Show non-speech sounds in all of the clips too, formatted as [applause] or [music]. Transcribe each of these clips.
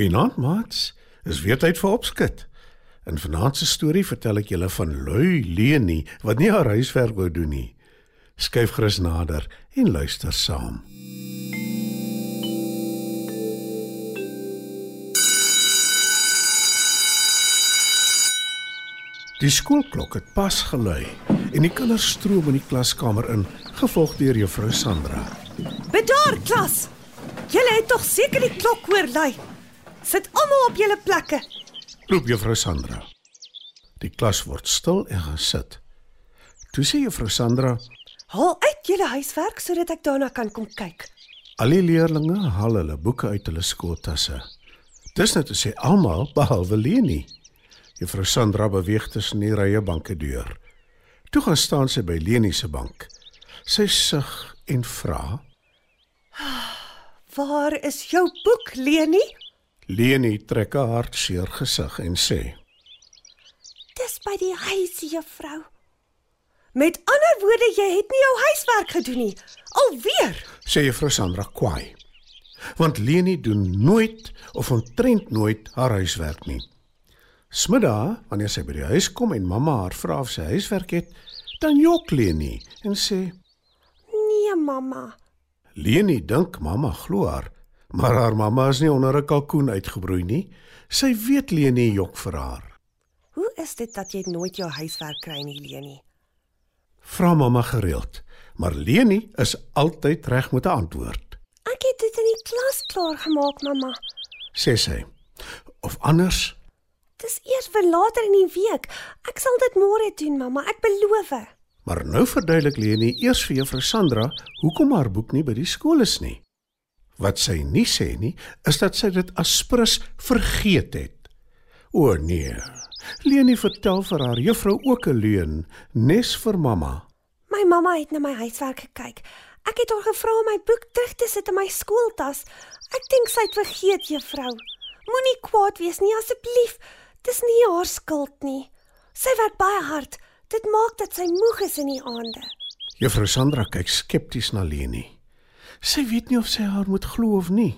Goeienaand, maats. Is weer tyd vir opskud. In vanaand se storie vertel ek julle van lui Leni wat nie haar huiswerk wou doen nie. Skyf gerus nader en luister saam. Die skoolklok het pas gelui en die kinders stroom in die klaskamer in, gevolg deur juffrou Sandra. Bedaar klas. Julle het tog seker die klok hoor lui. Sit almal op julle plekke. Roep juffrou Sandra. Die klas word stil en gaan sit. Toe sê juffrou Sandra: Haal uit julle huiswerk sodat ek daarna kan kom kyk. "Al die leerdlinge haal hulle boeke uit hulle skooltasse." Dis net te sê almal behalwe Leni. Juffrou Sandra beweeg tussen die rye banke deur. Toe gaan staan sy by Leni se bank. Sy sug en vra: [sighs] Waar is jou boek, Leni? Leni trek 'n hartseer gesig en sê: Dis by die huis, juffrou. Met ander woorde, jy het nie jou huiswerk gedoen nie. Alweer. sê juffrou Sandra kwaai. Want Leni doen nooit of omtrent nooit haar huiswerk nie. Smiddag, wanneer sy by die huis kom en mamma haar vra of sy huiswerk het, dan jok Leni en sê: Nee, mamma. Leni dink mamma glo haar, maar haar mamma is nie onder 'n kalkoen uitgebroei nie. Sy weet Leni jok vir haar. Hoe is dit dat jy nooit jou huiswerk kry nie, Leni? Vra mamma gereeld, maar Leni is altyd reg met 'n antwoord, Ek het dit in die klas klaar gemaak, mamma. sê sy. Of anders, Dis eers vir later in die week. Ek sal dit môre doen, mamma. Ek beloof. maar nou verduidelik Leni eers vir juffrou Sandra hoekom haar boek nie by die skool is nie. Wat sy nie sê nie, is dat sy dit aspres vergeet het. O nee. Leni vertel vir haar juffrou ook 'n leuen, nes vir mamma. My mamma het na my huiswerk gekyk. Ek het haar gevra om my boek terug te sit in my skooltas. Ek dink sy het vergeet, juffrou. Moenie kwaad wees nie asseblief. Dis nie haar skuld nie. Sy werk baie hard. Dit maak dat sy moeg is in die aande. Juffrou Sandra kyk skepties na Leni. Sy weet nie of sy haar moet glo of nie.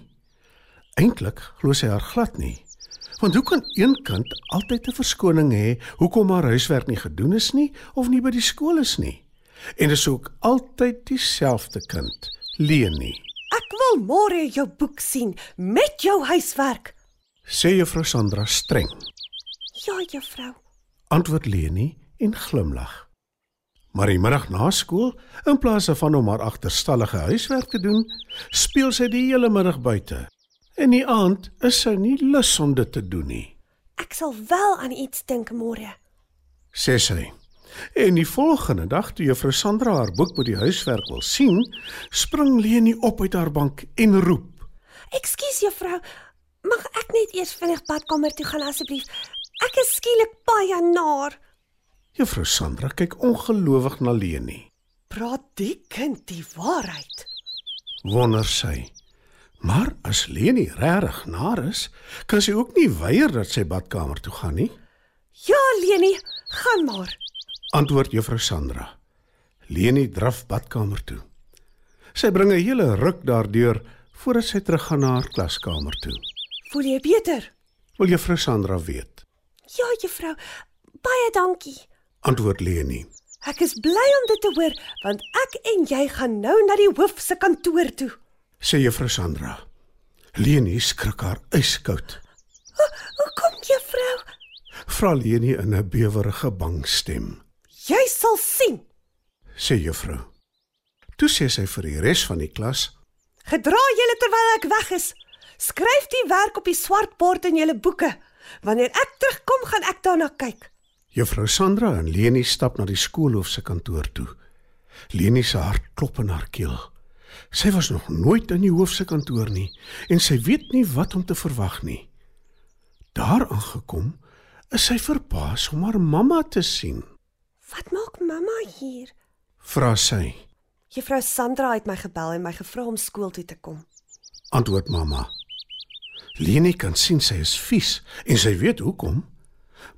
Eintlik glo sy haar glad nie. Want hoe kan een kind altyd 'n verskoning hê hoekom haar huiswerk nie gedoen is nie of nie by die skool is nie? En dis ook altyd dieselfde kind, Leni. Ek wil môre jou boek sien met jou huiswerk. Sê juffrou Sandra streng. Ja, juffrou. Antwoord Leni en glimlag. Maar die middag na skool, in plaas daarvan om haar agterstallige huiswerk te doen, speel sy die hele middag buite. En die aand is sy nie lus om dit te doen nie, Ek sal wel aan iets dink môre. sê sy. En die volgende dag toe juffrou Sandra haar boek by die huiswerk wil sien, spring Leni op uit haar bank en roep: Ekskuus juffrou, mag ek net eers vinnig badkamer toe gaan asseblief? Ek is skielik baie naar. Juffrou Sandra kyk ongelowig na Leni. Praat die kind die waarheid? Wonder sy. Maar as Leni regtig naar is, kan sy ook nie weier dat sy badkamer toe gaan nie. Ja, Leni, gaan maar. antwoord juffrou Sandra. Leni draf badkamer toe. Sy bring 'n hele ruk daardeur voordat sy teruggaan na haar klaskamer toe. Voel jy beter? Wil juffrou Sandra weet? Ja, juffrou. Baie dankie. Antwoord Leni. Ek is bly om dit te hoor want ek en jy gaan nou na die hoof se kantoor toe. Sê juffrou Sandra. Leni skrik haar yskoud. Hoekom, juffrou? Vra Leni in 'n bewerige bang stem. Jy sal sien. Sê juffrou. Toe sê sy vir die res van die klas: Gedra julle terwyl ek weg is. Skryf die werk op die swart bord in julle boeke. Wanneer ek terugkom, gaan ek daarna kyk. Juffrou Sandra en Leni stap na die skoolhoof se kantoor toe. Leni se hart klop in haar keel. Sy was nog nooit in die hoof se kantoor nie en sy weet nie wat om te verwag nie. Daar aangekom, is sy verbaas om haar mamma te sien. Wat maak mamma hier? Vra sy. Juffrou Sandra het my gebel en my gevra om skool toe te kom. Antwoord mamma. Leni kan sien sy is vies en sy weet hoekom.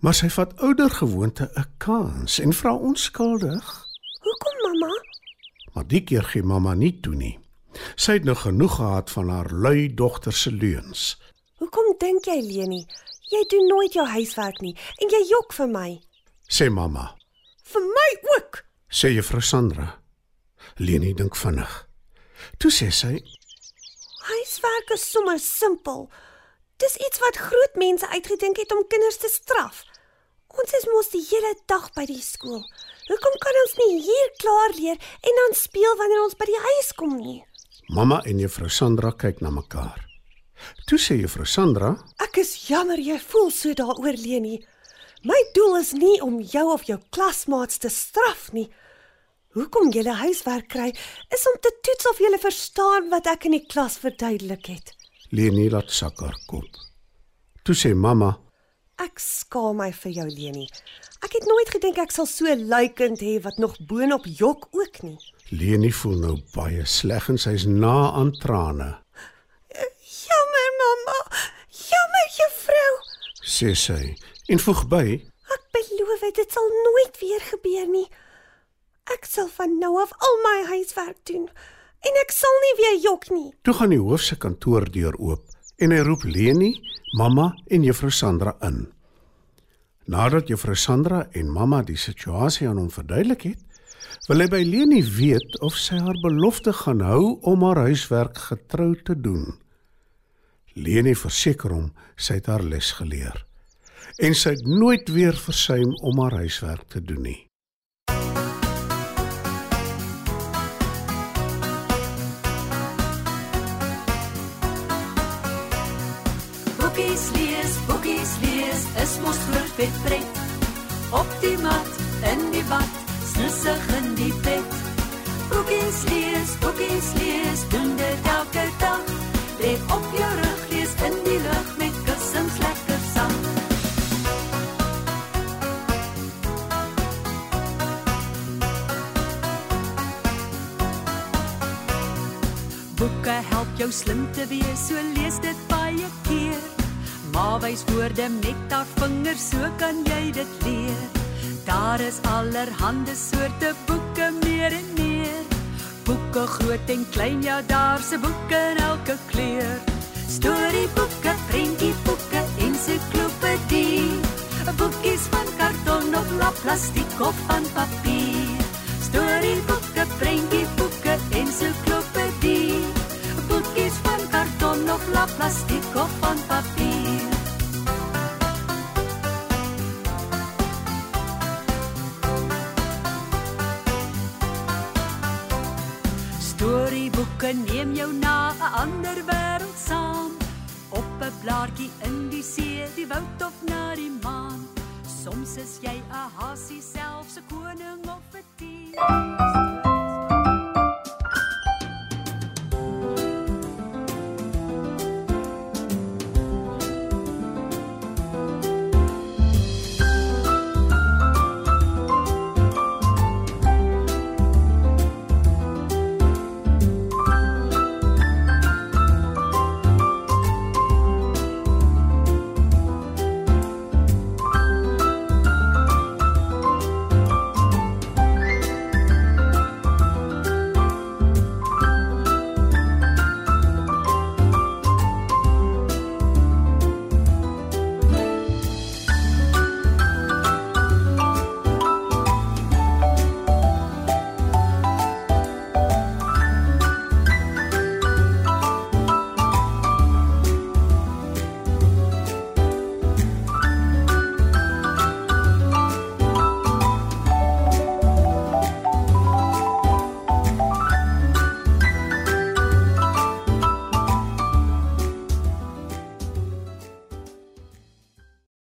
Maar sy vat ouer gewoonte 'n kans en vra onskuldig. Hoekom mamma? Maar die keer gee mamma nie toe nie. Sy het nou genoeg gehad van haar lui dogter se leuns. Hoekom dink jy Leni? Jy doen nooit jou huiswerk nie en jy jok vir my. Sê mamma. Vir my ook. Sê juffrou Sandra. Leni dink vinnig. Toe sê sy: Huiswerk is sommer simpel. Dis iets wat groot mense uitgedink het om kinders te straf. Ons is mos die hele dag by die skool. Hoekom kan ons nie hier klaar leer en dan speel wanneer ons by die huis kom nie? Mamma en juffrou Sandra kyk na mekaar. Toe sê juffrou Sandra: Ek is jammer jy voel so daaroor Leni. My doel is nie om jou of jou klasmaats te straf nie. Hoekom jy huiswerk kry is om te toets of jy verstaan wat ek in die klas verduidelik het. Leni laat sak haar kop. Toe sê mamma: Ek skaam my vir jou Leni. Ek het nooit gedink ek sal so luikend hê wat nog boonop jok ook nie. Leni voel nou baie sleg en sy's na aan trane. Jammer mamma. Jammer juffrou. Sê sy en voeg by: Ek beloof dit sal nooit weer gebeur nie. Ek sal van nou af al my huiswerk doen en ek sal nie weer jok nie. Toe gaan die hoof se kantoordeur oop en hy roep Leni, mamma en juffrou Sandra in. Nadat juffrou Sandra en mamma die situasie aan hom verduidelik het, wil hy by Leni weet of sy haar belofte gaan hou om haar huiswerk getrou te doen. Leni verseker hom sy het haar les geleer en sy het nooit weer versuim om haar huiswerk te doen nie. Is mos groot vet pret. Op die mat, in die bad, snussig in die bed. Boekies lees, boekies lees, doen dit elke dag. Lê op jou rug, lees in die lug met kussings lekker sang. Boeke help jou slim te wees, so lees dit baie keer. Maar wys woorde met haar vingers, so kan jy dit leer. Daar is allerhande soorte boeke meer en meer. Boeke groot en klein, ja, daar's 'n boek in elke kleur. Storieboeke, prentjieboeke, ensiklopedie. Boekies van karton of lap plastiek of van papier. Storieboeke, prentjieboeke, lap plastiek of van papier. Storieboeke neem jou na 'n ander wêreld saam. Op 'n blaartjie in die see, die woud of na die maan. Soms is jy 'n hasie selfs 'n koning of 'n tier.